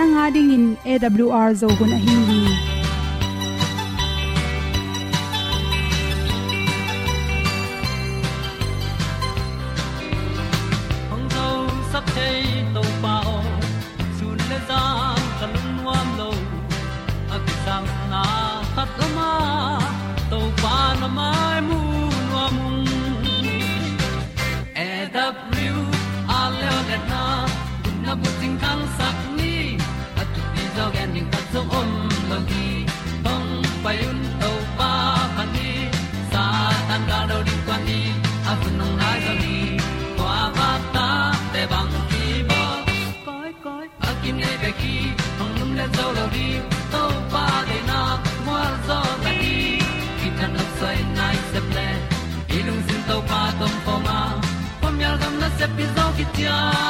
seven a nanga ding in awr zo gun a hi se ple lung sin to pa tom pa ma. Pom yal gam na se pi zo ki tia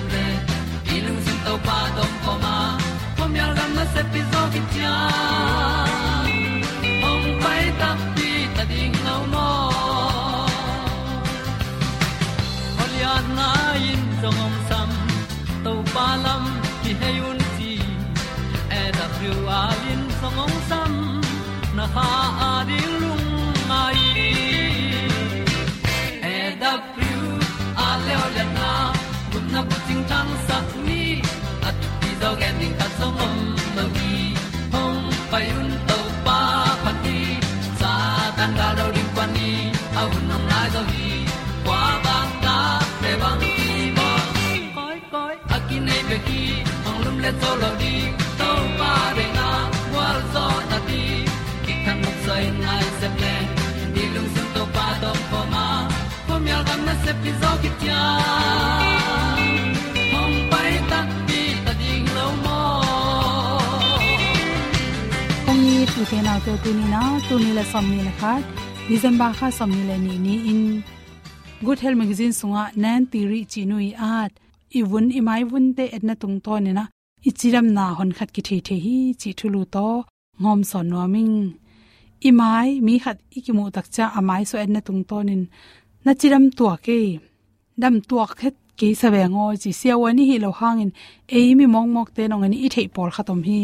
nai mi al gam na se pi ki tia hom pai ta pi ta ding lo mo ong ni tu te na te tu ni na tu ni la som ni la december kha som ni le ni ni in. Good health magazine sunga nan ti ri chi nui at. I wun, i mai wun te tung to ni na. I chiram na hon khat ki the the hi, chi thulu to. Ngom son no ming imai mi khat ikimu takcha amai so en na tung tonin na chiram tua ke dam tua khet ke sabe ngo chi sia wani hi lo hangin. E mi mong mok te nong ani i thei pol khatom hi.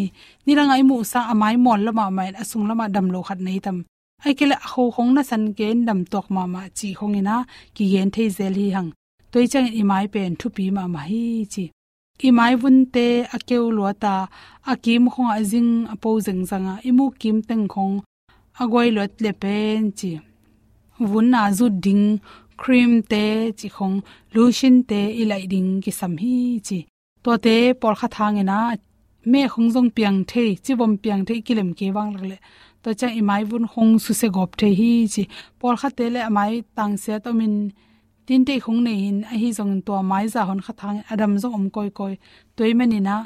Ni ranga i mu sa amai mon lama mai asung lama dam lo khat nei tam. Ai kele ho khong na san gen dam tok ma ma chi khong ina ki yen thei zel hi hang. Toi chang i mai pen thu pi ma ma hi chi i mai vun te a keu lo ta. A kim khong a jing azing apo zeng zanga. Mu kim teng khong. A goi lot le pen chi vun na zu ding cream te chi khong, lotion te ilai ding ki sam hi chi. To te por kha thang ena, me khong jong piang the, chi bom piang the kilem ke wang le. To cha i mai bun khong su se gop the hi chi. Por kha te le mai tang se to min, tin te khong nei in a hi jong to mai za hon kha thang, adam jong om koi koi. Toi mani na,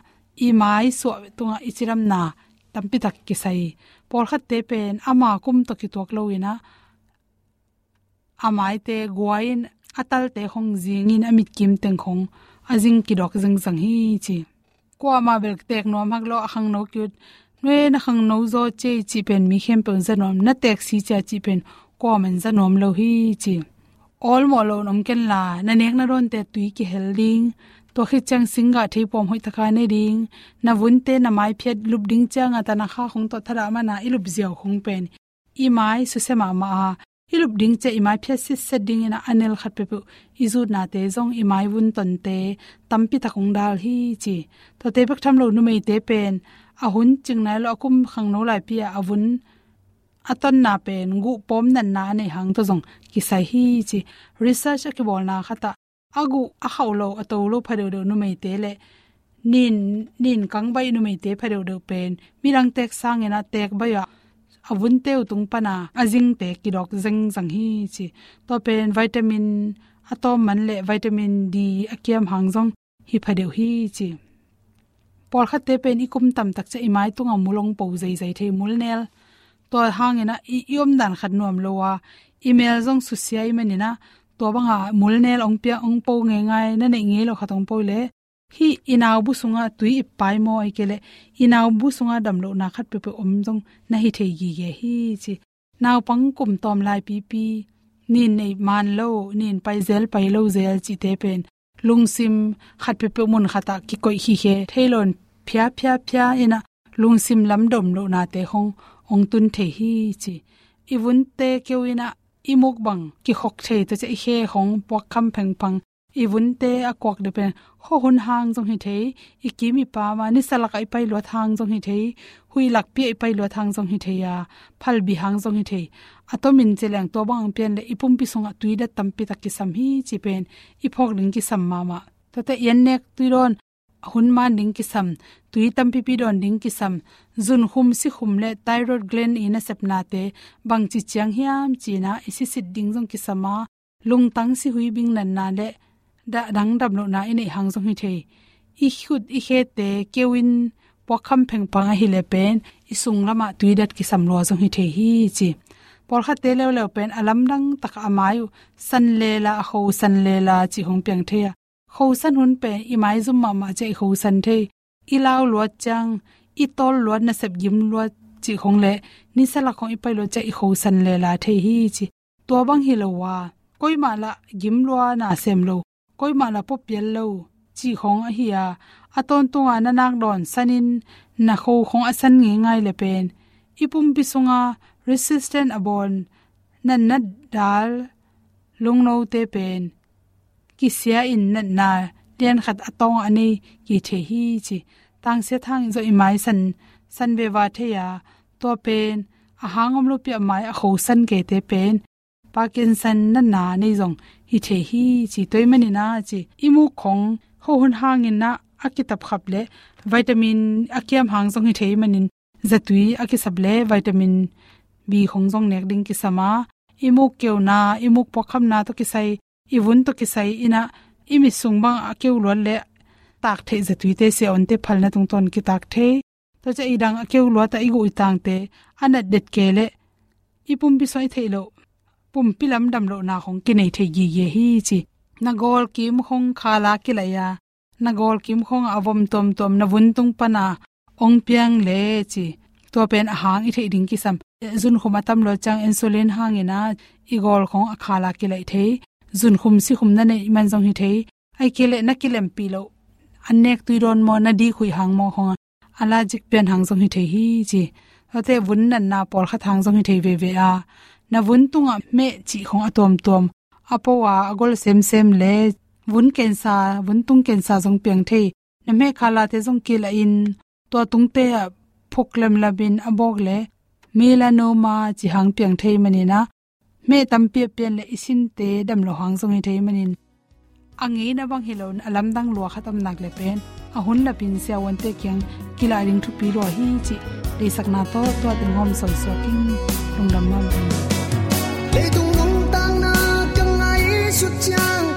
i mai so tunga ichiram na tampi tak ki sai. Por kha te pen, ama kum to ki tok lo ina amai te guain, atal te khong in amit kim teng khong. Ajing ki dok jing jang hi chi. Ko ma bel tek no mak lo khang no kyut. Nwe na khang no zo che chi pen mi khem pen zanom na tek si cha chi pen ko men zanom lo hi chi. All mo lo nom ken la. Na nek na ron te tui ki helding to khi chang singa thei pom hoi taka ne ding. Na vun te na mai phet lup ding chang ata na kha khong to thara ma na ilup ziaw khong pen. I mai su se ma hilup ding che imai phya si sit set ding ina anel khat pe pu izu na te zong imai mai ton te tampi ta khong dal hi chi. To te bak tham lo nu mei te pen. A hun ching nai lo akum khang no lai pia avun aton na pen gu pom nan na nei hang to zong. Ki sai hi chi. Research ke bol na khata. Agu a haulo atolo phadeu do nu mei te le. Nin nin kang bai nu mei te phadeu do pen. Mirang tek sang ena tek ba avun teu tung pana, azing te kidok zeng zang hi chi. To pen vitamin atom man le vitamin d, akiam hangjong hi phadeu hi chi. Por kha te pen ikum tam tak cha imai tunga mulong po zai zai the mulnel to hangena i yom dan khat nom lowa email jong su siai manina to banga mulnel ong pia ong po nge ngai na nei nge lo khatong po le hi inaw bu sunga tui pai mo ai kele inaw bu sunga damlo na khat pe pe om jong na hi thei gi ge hi chi. Naw pang kum tom lai pi pi. Nin nei man lo, nin pai zel pai lo zel chi te pen. Lung sim khat pe pe mun khata ki koi hi he. Thailon phya phya phya ina. Lung sim lam dom lo na te hong, ong tun the hi chi. Iwun te kewina imok bang ki khok the to che he hong pok kham pheng pang iwun te akwak de pen ho hun hang jong hi thei. Ikimi pa ma ni salak ai pai lo thang jong hi thei. Hui lak pi ai pai lo thang jong hi thei ya. Phal bi hang jong hi thei. Atomin cheleng to bang pen le ipum pi songa tuida tampi tak ki sam hi chi pen. Iphok ling ki sam ma ma. To te yen nek tuiron hun ma ning ki sam. Tui tam pi pi don ning ki sam. Zun hum si hum le thyroid gland ina sepna te. Bang chi chiang hiam china isi sit ding jong ki sama lung tang si hui bing nan na le. Da dang dam lo na ine hang jong hi the i khut i khe te kewin pokham pheng pang hi le pen i sung lama tui dat ki sam lo jong hi the hi chi por kha te le le pen alam dang tak amayu san le la ho san le la chi hong piang the kho san hun pe i mai zum ma ma che kho san the i lao lo chang i tol lo na sep gim lo chi khong le ni sala khong i pai lo che i kho san le la the hi chi to bang hi lo wa koi ma la gim lo na sem lo koi ma la pop yel lo chi khong a hi a aton tunga na nak don sanin na kho khong asan nge ngai le pen, ipum bisunga, resistant abon nan na dal lungno te pen, ki sia in na na, lian khat atong ani ki the hi chi, tang se thang zo imai san san be wa the ya, to pen, a hangom lo pi mai a kho san ke te pen parkinson na na nei jong hi the hi chi toy mani na chi imu khong ho hun hang in na akitab khap le vitamin akiam hang jong hi the manin. Zatui akisab le vitamin b khong jong nek ding ki sama imu keu na, imu pokham na to ki sai iwun to ki sai ina imi sungbang akeu lol le tak the zatui te se on te phal na tung ton ki tak the. To che idang akeu lwa ta igu itang te ana det ke le ipum bi soi theilo pum pilam dam lo na khong ki nei the gi ye hi chi. Na gol kim khong khala ki la ya. Na gol kim khong avom tom tom na vun tung pana ong piang le chi. To pen hang i the ding ki sam. E, zun khuma tam lo chang insulin hang hangina igol khong khala ki lai the. Zun khum si khum na ne man jong hi the. Ai ke le na kilem pi lo. Anek tuiron mo na di khui hang mo hong ala jik pen hang jong hi the hi chi. Ate vun nan na por kha thang jong hi the ve ve a na vun tunga me chi khong atom tom. Apowa agol sem sem le vun kensa, vun tung kensa jong piang the. Na me khala te jong kila in. To tung te phoklem labin abok le. Melanoma chi hang piang the manina me tam pe pen le isin te dam lo hang jong the manin angi na bang hilon alam dang lo khatam nak le pen. A hun la pin se won te kyang. Kila ring thu pi ro hi chi. Le sakna to to den hom sol so king. Lung dam ma le tung lung tang na chang ai xuất chang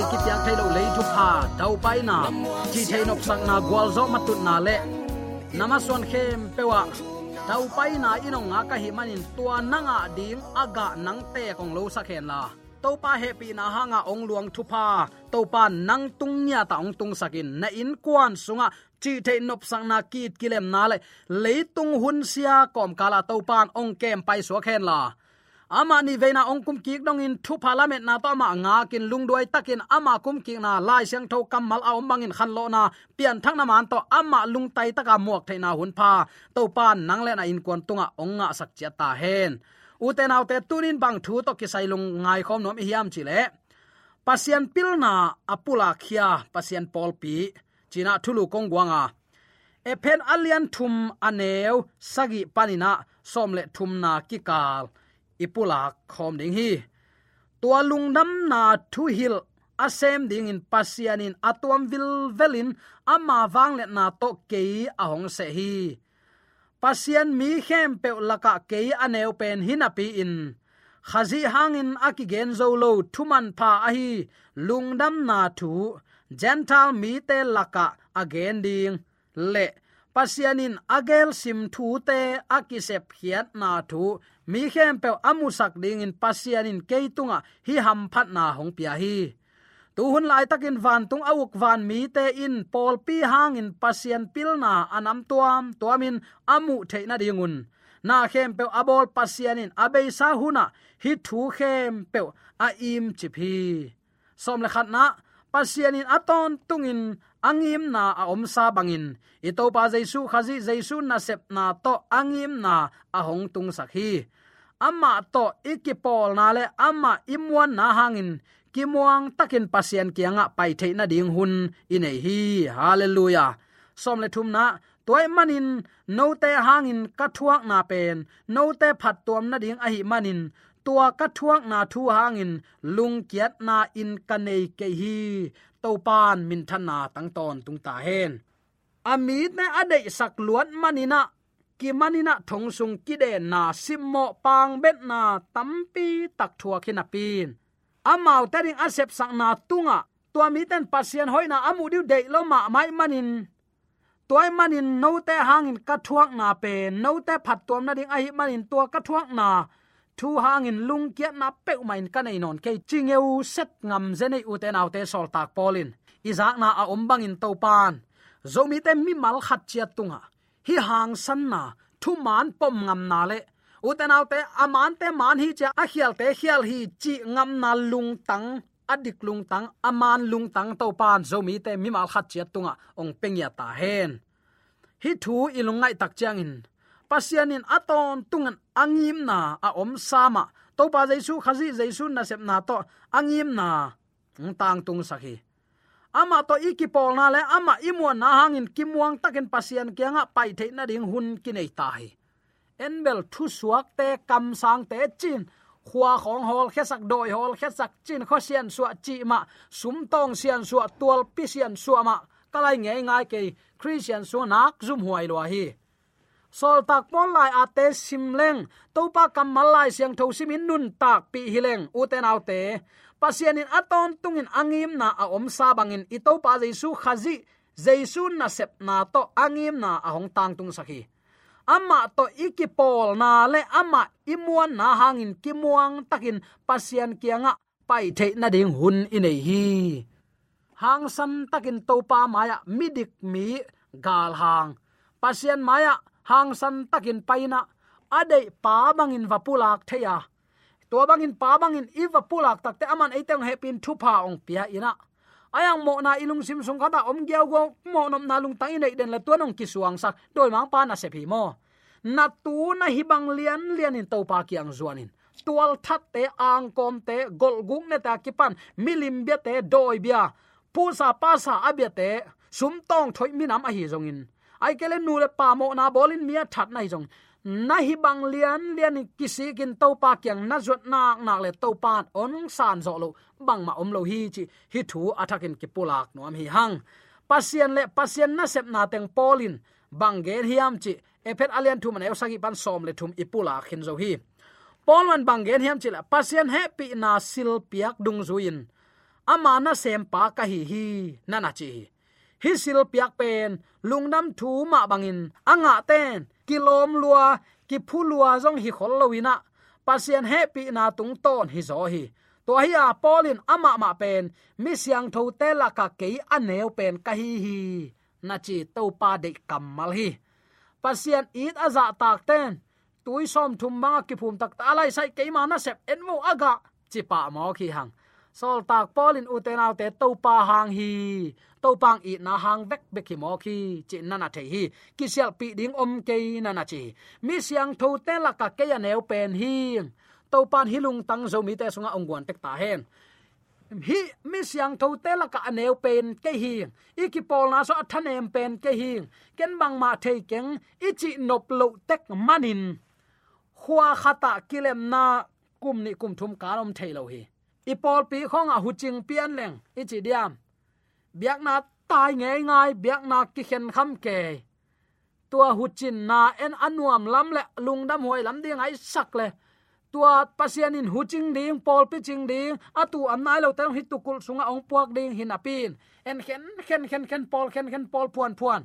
ei ki tiak thailo le ju pha dau pai na chi thai nok sang na gwal zo matut na le namason khem pewa dau pai na inong nga ka hi manin tua nanga ding aga nang te kong lo sa khen la topa happy na hanga ong luang thupa topa nang tung nya ta ong tung sakin na in kwan sunga chi the nop sang na kit kilem na le tung hun sia kom kala topan ong kem pai so khen la ama ni veina ong kum ki dong in thu parliament na to ma nga kin lungdoi takin ama kum ki na lai siang tho kamal a ombangin khan lo na. Pian thang na man to ama lung tai taka muak theina hun pha. To pan nang le na in kon tunga ong nga sak chia ta hen. Uten autte tunin bang thu to ki sailung ngai khom nom hiam chile pasian pilna apula khia, pasian polpi china thulu kongwanga epen alian thum aneu sagi panina somle thum na kikal ipula khom ding hi. Tua lung nam na thu hil asem ding in pasianin atuam vil velin ama wangle na to ke ahong se hi. Pasian mi khem pe laka ke aneu pen hinapi in. Khazi hangin akigen zolo thuman pha ahi lungdam na thu. Gentle mi te laka again ding. Le pasianin agel sim thu te akisep hiat na thu mi khem pe amusak ding in pasianin keitunga hi ham phat na hong pia hi. Tu hun lai takin van tung awuk van mi te in pol pi hang in pasian pilna anam tuam tuamin amu theina dingun na khem pe abol pasianin abei sa huna, hi thu khem pe a im chipi som le khat na pasianin aton tungin angim na a om sa bangin. Ito pa, jaisu khazi, jaisu na sep na to angim na a hong tung sakhi. Amma to ikipol na le amma imwan na hangin. Kimuang takin pasien kianga pai theina ding hun inei hi. Hallelujah. Som le thum na toy manin, no te hangin ka thuak na pen, no te phat tuam na ding a hi manin. Tua ka thuak na thu hangin, lung kiat na in kanei ke hi to pan min thana tang ton tung ta hen. Amit na ade sak luan manina. Ki manina thong sung ki de na simmo pang bet na tampi tak thua khina pin. Amau taring asep sak na tunga. Tua mi ten pasien hoina amu diu de lo ma mai manin. Toy manin no te hangin ka thuak na pe, no te phat tom na ding ai manin tua ka thuak na thu hangin lung kiat na pe main ka nei non ke chingeu set ngam zene u te nau te sol tak polin izak na a ombang in topan pan zomi te mi mal khat chia tunga. Hi hang san na, thu man pom ngam na le. Uten autte aman te man hi cha a khial te khial hi chi ngam na lung tang adik lung tang aman lung tang to pan zomi te mi mal khat chia tunga. Ong pengya ta hen. Hi thu ilungai tak chang in pasianin aton tungan angim na a om sama. To pa jaisu, khazi jaisu na sep na to angim na tang tung sakhi. Ama to ikipol na le, ama imwa na hangin kimuang takin pasian kianga pai the na ding hun kinai tai enbel thu suak te, kam sang te, chin. Khua khong hol, khesak doi hol, khesak chin. Kho sian suwa chi ma, sum tong sian suwa tual, pi sian suwa ma. Kalai nge ngai ke christian su nak zum huai lo hi sol tak pon lai ate simleng. Topa kamal lai siang tho simin nun tak pi hileng. Uten autte. Pasianin aton tungin angim na a om sa bangin. Ito pa jesu khazi. Jesu na sep na to angim na a hong tang tung sakhi. Ama to ikipol na le ama imuan na hangin kimuang takin. Pasian kianga pai the na ding hun inei hi. Hang sam takin topa maya midik mi gal hang. Pasian maya hang san takin paina ade pa bangin vapulak theya to bangin pa bangin i vapulak takte aman eiteng hepin thupa ong pia ina. Ayang mo na ilung sim sung khata om gyao go, mo nom na lung tang nei den la tuanong kisuang sak, dol mang pa na se phi mo. Na tu na hibang lian lian in to pa kyang zuanin. Tual that te, ang kom te, gol gung ne ta kipan, milim bia te, doi bia. Pu sa pa sa abia te, sum tong thoi mi nam a hi zongin ai kele nu le pa mo na bolin mia that nai zong na hi bang lian lian kisi kin to pa kyang na zot nak nak le to pan on san zo lo bang ma om lo hi chi hi thu athakin ki pulak nuam hi hang pasien le pasien na sep na teng polin bang gen hiam chi ephet alian thu man eusagi pan som le thum ipula khin zo hi. Polman bang gen hiam chi la pasien happy na sil piak dung zuin ama na sem pa ka hi hi, na na chi hi sil piak pen lungnam thu ma bangin, anga ten, kilom lua, ki phulua jong hi khol lowina pasien happy na tung ton hi zo hi. To hi a polin ama ma pen, mi siang tho te la ka ke aneu pen ka hi hi. Na chi to pa de kamal hi. Pasien it aza tak ten, tui som thum ma ki phum tak ta lai sai ke ma na sep en mo aga. Chi pa mo khi hang sol tak polin utenau te to pa hang hi to pang i na hang vek bek hi mo khi chi na na the hi ki sel pi ding om ke na na chi mi siang tho te la ka ke ya neu pen hi to pan hilung tang zo mi te sunga ongwan à tek ta hen hi, mi siang tho à te la ka aneu pen ke hi iki pol na so athanem pen ke hi ken bang ma thei keng ichi nop lo tek manin khwa khata kilem na kum ni kum thum kalom thei lo i pol pi khong a huching pian leng, ichi diam. Biak na tai nge ngai, biak na ki khen kham ke. Tua huchin na en anuam lam le lungdam hoi lam ding ai sak le. Tua pasian in huching ding pol pi ching ding atu an nai lo tang hitukul sunga ong puak ding hin apin en khen khen khen khen pol khen khen pol puan puan.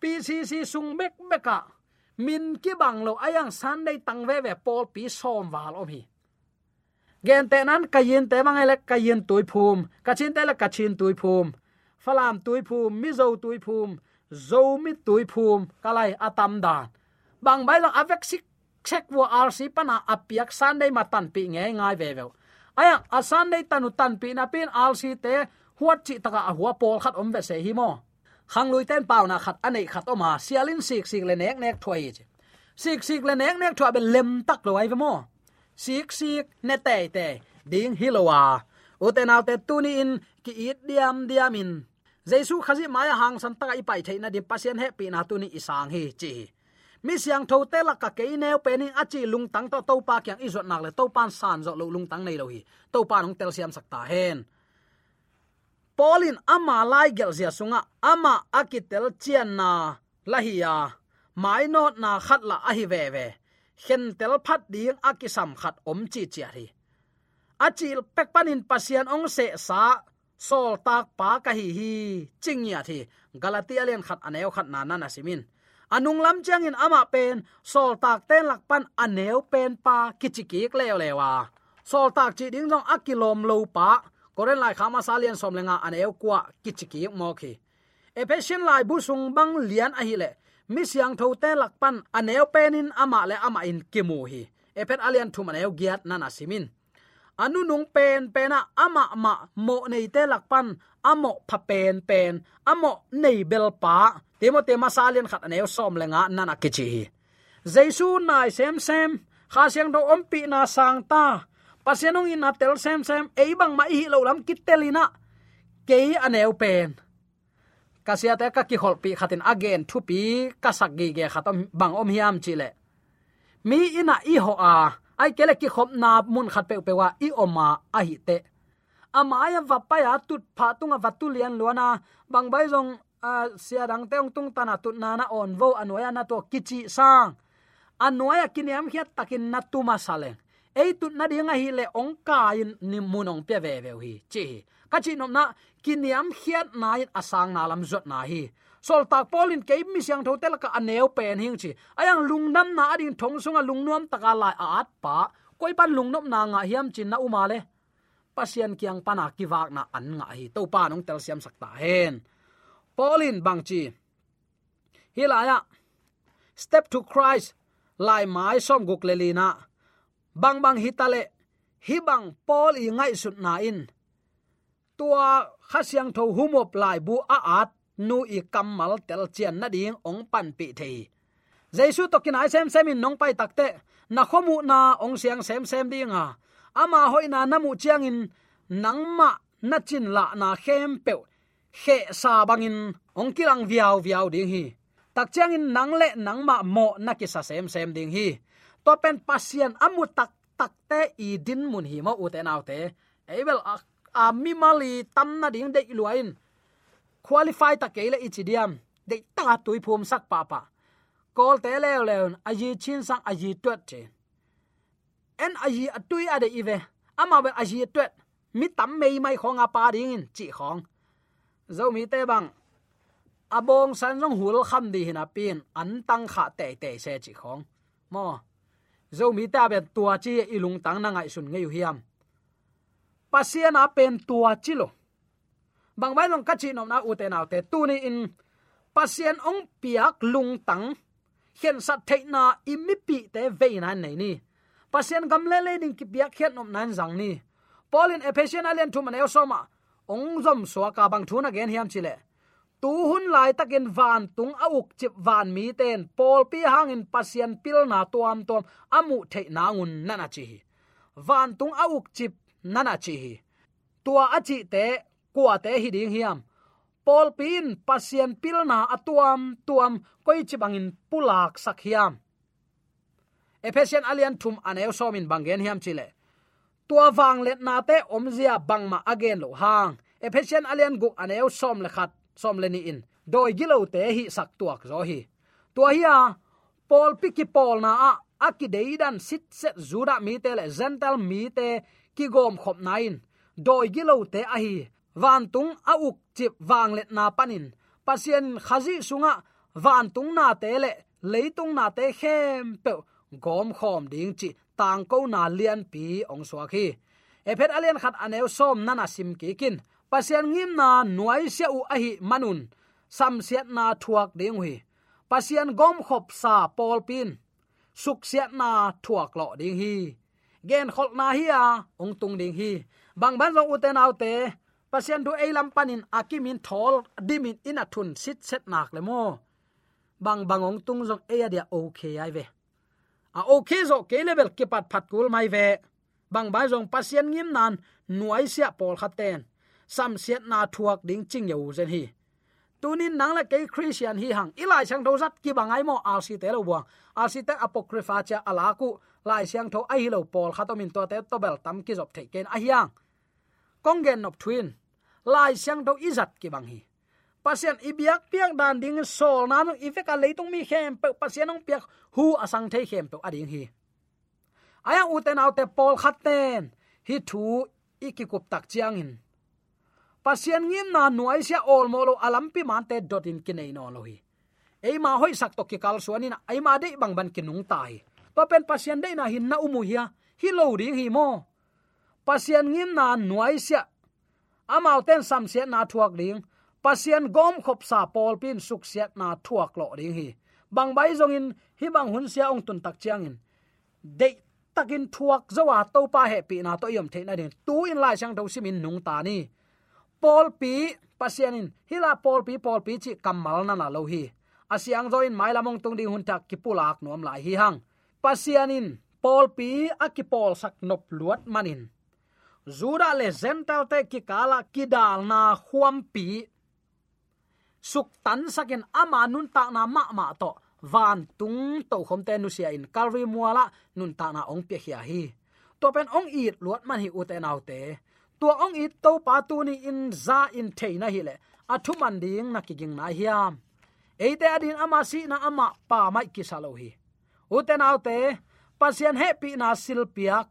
Pcc sung mek meka min ki bang lo ayang sunday tang ve ve pol pi som wal om hi gen te nan, kayin te mang ele kayin tui phum. Kachin te la kachin tui phum. Phalam tui phum mi zo tui phum zo mi tui phum, kalai atam dan. Bang bai lo avek sik chek wo rc pana apiak sunday matan pi nge ngai ve ve aya, a sunday tanu tan pi na pin rc te huat chi taka a hua pol khat om ve se hi mo. Khang lui ten pau na khat anei khat oma, sialin sik sik le nek nek thoi sik sik le nek nek thwa be lem tak lo ai ve mo sik sik ne te te ding hilowa à. uten autte tuni in ki it diam diam in. Jesu khazi maya hang san taka ipai theina di pasien he pi na tuni isang hi, chi. Mi siang tho te la ka ke ne pe ni achi lung tang to to pa kyang izot nak le to pan san zo lo lung tang nei lo hi. To pan nong tel siam sakta hen. Polin ama lai gel zia sunga, ama akitel chian na. Lahia mai not na khat la a ve ve khen tel phat ding akisam khat om chi chi hi achil pek panin pasian ong se sa, sol tak pa ka hi hi chingya thi. Galatia len khat aneu khat na na simin anung lam chang in ama pen, sol tak ten lak pan aneu pen pa kichikik leo lewa sol tak chi ding dong akilom lo pa, koren lai khama salian som lenga aneu kwa kichikik mo khi. Ephesian lai bu sung bang lian a hi le mi siang tho te lak pan aneu penin ama le ama in kimu hi. Ephet alian thum aneu giat nana simin. Anu nung pen pena ama ma mo nei te lak pan amo pha pen pen amo nei bel pa. Temo te masalian khat aneu som lenga nana kichi hi. Jaisu nai sem sem, kha siang do ompi na sang ta. Pasianong in atel sem sem, ei bang ma hi lo lam kitelina kei aneu pen kasia te ka ki hol pi khatin again thu pi kasak gi ge khatam bang om hiam chile. Mi ina i ho a, ai kele ki khop na mun khat pe pe wa i oma a hi te. Ama ya va pa ya tut pha tunga vatulian luana bang bai jong a, sia dang teong tung tana tut na na on vo anoya na to kichi sang. Anoya kiniam hiat takin na tuma sale. Ei tut na dinga hi le ong ka in ni munong pe ve ve hi chi ka chi nom na kiniam khiat na in asang na lam zot na hi. Sol tak polin ke mi siang tho tel ka aneu pen hing chi. Ayang lungnam na ading thong sunga lungnom taka lai at pa. Koi pan lungnom na nga hiam chin na uma le. Pasian kyang pana kiwak na an nga hi. To pa nong tel siam sakta hen. Polin bang chi. Hilaya step to christ. Lai mai som guk lelina bang bang hitale hi bang pol i ngai sut na in tua khasiang tho humop lai bu a at nu i kamal tel chen na ding ong pan pi thei jaisu to kinai sem sem in nong pai takte na khomu na ong siang sem sem dinga ama hoi na namu chiang in nangma na chin la na khem pe khe sa bangin ong kilang viau viau ding hi tak chiang in nang le nang ma mo na ki sa sem sem ding hi to pen pasien amu tak tak te i din mun hi mo u te nau te ebel a, mi mali tam na ding de luain qualify ta ke le ichidiam de ta tui phum sak pa pa. Kol te le le a ji chin sang a ji twet che. En a yi atui a de ive ama be a ji twet mi tam mei mai khong a pa ding in chi khong. Zo mi te bang. Abong san rong hul kham di hina pin. An tang kha te te se chi khong. Mo. Zo mi ta ben tua chi e ilung tang na ngai sun ngeu hiam pasian a pen tua chilo. Bang bai long kachi nom na u te naw te tu ni in. Pasien ong piak lung tang. Hian sat thei na imi pi te vein na nei ni. Pasien gam le le ding ki piak hian nom nan jang ni. Polin ephesian alien thu man soma ong zom so ka bang thu na gen hiam chile. Tu hun lai takin van tung auk chip van mi ten. Pol pi hang in pasien pil na tuam tom amu thei na ngun nana chi. Van tung auk chip nana chi tua achi te kwa te hi ding hiam. Pol pin, pasien pil na atuam, tuam, koi chibangin pulak sak hiam. Ephesian alian thum aneu somin bangen hiam chile. Tua wang let na te, omzia bangma again lo hang. Ephesian alian gu aneu som le khat, som le ni in. Doi gilo te hi sak tuak zo hi. Tua hi a pol piki pol na a aki deidan sit set zura mi te le zental mi te ki gom khop nain. Doi gilo te a hi van tung a uk chip wang let na panin. Pasien khazi sunga, van tung na te le leitung na te khem pe. Gom khom ding chi, tang ko na lian pi ong swa khi. Ephet alian khat aneu som nana sim ki kin. Pasien ngim na nuai se u a hi manun. Sam siat na thuak ding hui. Pasien gom khop sa pol pin. Suk siat na thuak lo ding hi gen khol na hi a ong tung ding hi. Bang ban zo uten autte pasien du eilam panin akimin thol dimin in athun sit set nak le mo. Bang bangong tung jong e dia okay ai ve. A okay zo ke level ke pat phat kul mai ve. Bang ba zong pasien ngim nan, nuai sia pol khaten sam siat na thuak ding ching yo zen hi. Tunin nang la ke christian hi hang. Ilai chang do zat ki bangai mo al te lo buang. Al te apocrypha cha alaku lai siang tho ai lo pol khatomin to te to bel tam ki job the ken a hiang. Kongen of twin lai siang tho izat ki bang hi. Pasien ibiak piak dan ding sol na no ifeka leitung mi khem pe pasien ong piak hu asang thei khem pe ading hi. Aya uten autte pol khaten hi thu ikikup tak chiang in pasien ngim na nuai sia ol molo alampi man te dot in kinai no lo hi. Ei ma hoi sak to ki kal suanin ai ma dei bang ban kinung tai to pen pasien dei na hin na umu hiya hi lo ding hi mo. Pasien ngim na nuai sia. Amao ten sam sia na thuak ding pasien gom khop sa pol pin suk sia na thuak lo ding hi. Bang bai zong in, hi bang hun sia ong tun tak chiang in. Dei takin thuak zawa to pa he pi na to yom the na din tu in lai sang do simin nung ta ni. Pol pi pasianin hila pol pi pol pi chi kamal na na lo hi. Asiang zo in mai lamong tung ding hun tak kipulak nom lai hi hang pasianin pol pi akipol sak nop luat manin. Zura le zental te ki kala kidal na huam pi suk tan sakin ama nun ta na ma ma to. Van tung to khom te nu sia in calvary muala nun ta na ong pe hia hi. To pen ong it luat man hi uten te te. Tua ong it to pa tu ni in za in the na hi le. Athu man ding na ki ging na hiam. Eite adin ama si na ama pa mai ki salo hi uten autte pasien happy na sil piak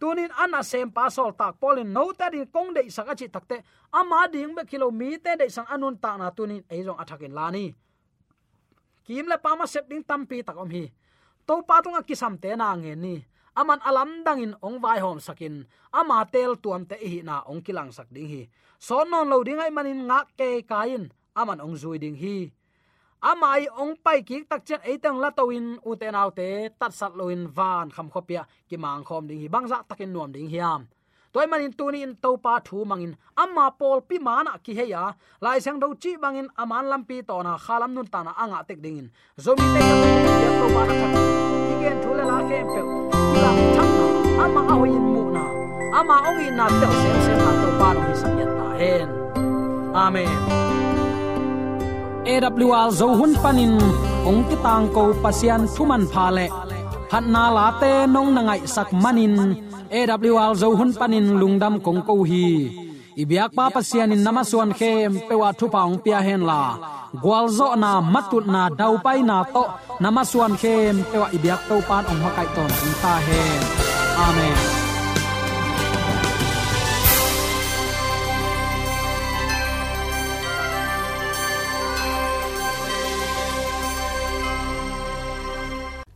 tunin ana sem pasol tak polin no ta din kong de saka chi takte ama ding be te de sang anun ta na tunin ei jong athakin lani kim le pama sep ding tampi takom hi. To pa tunga kisam te na nge ni. Aman alam dangin ong vai hom sakin. Ama tel tuam te hi na ong kilang sak ding hi. Son non lo ding ai manin nga ke kain. Aman ong zui ding hi amai ong pai ki tak chen eitang la toin nau te, tat sat loin van kham khopia ki mang khom ding hi bangza takin nuam ding hiam toy manin tuni in to pa thu mangin amma pol pi mana ki he ya, lai sang do chi bangin aman lampi to na khalam nun ta na, anga tek ding in. Zomi te ya, to pa na igen thule la ke pe la thak na amma a hoin mu na. Amma ong in na te sem sem na to pa no hi sam ya ta hen. Amen. AWR zo hun panin ong ki tang ko pasian thuman pha le phat na la te nong na ngai sak manin AWR zo hun panin lungdam kong ko hi ibyak pa pasian in namaswan khem pewa thu paung pia hen la gwalzo na matut na dau pai na to namaswan khem pewa ibyak to pan ong makai ton ta hen amen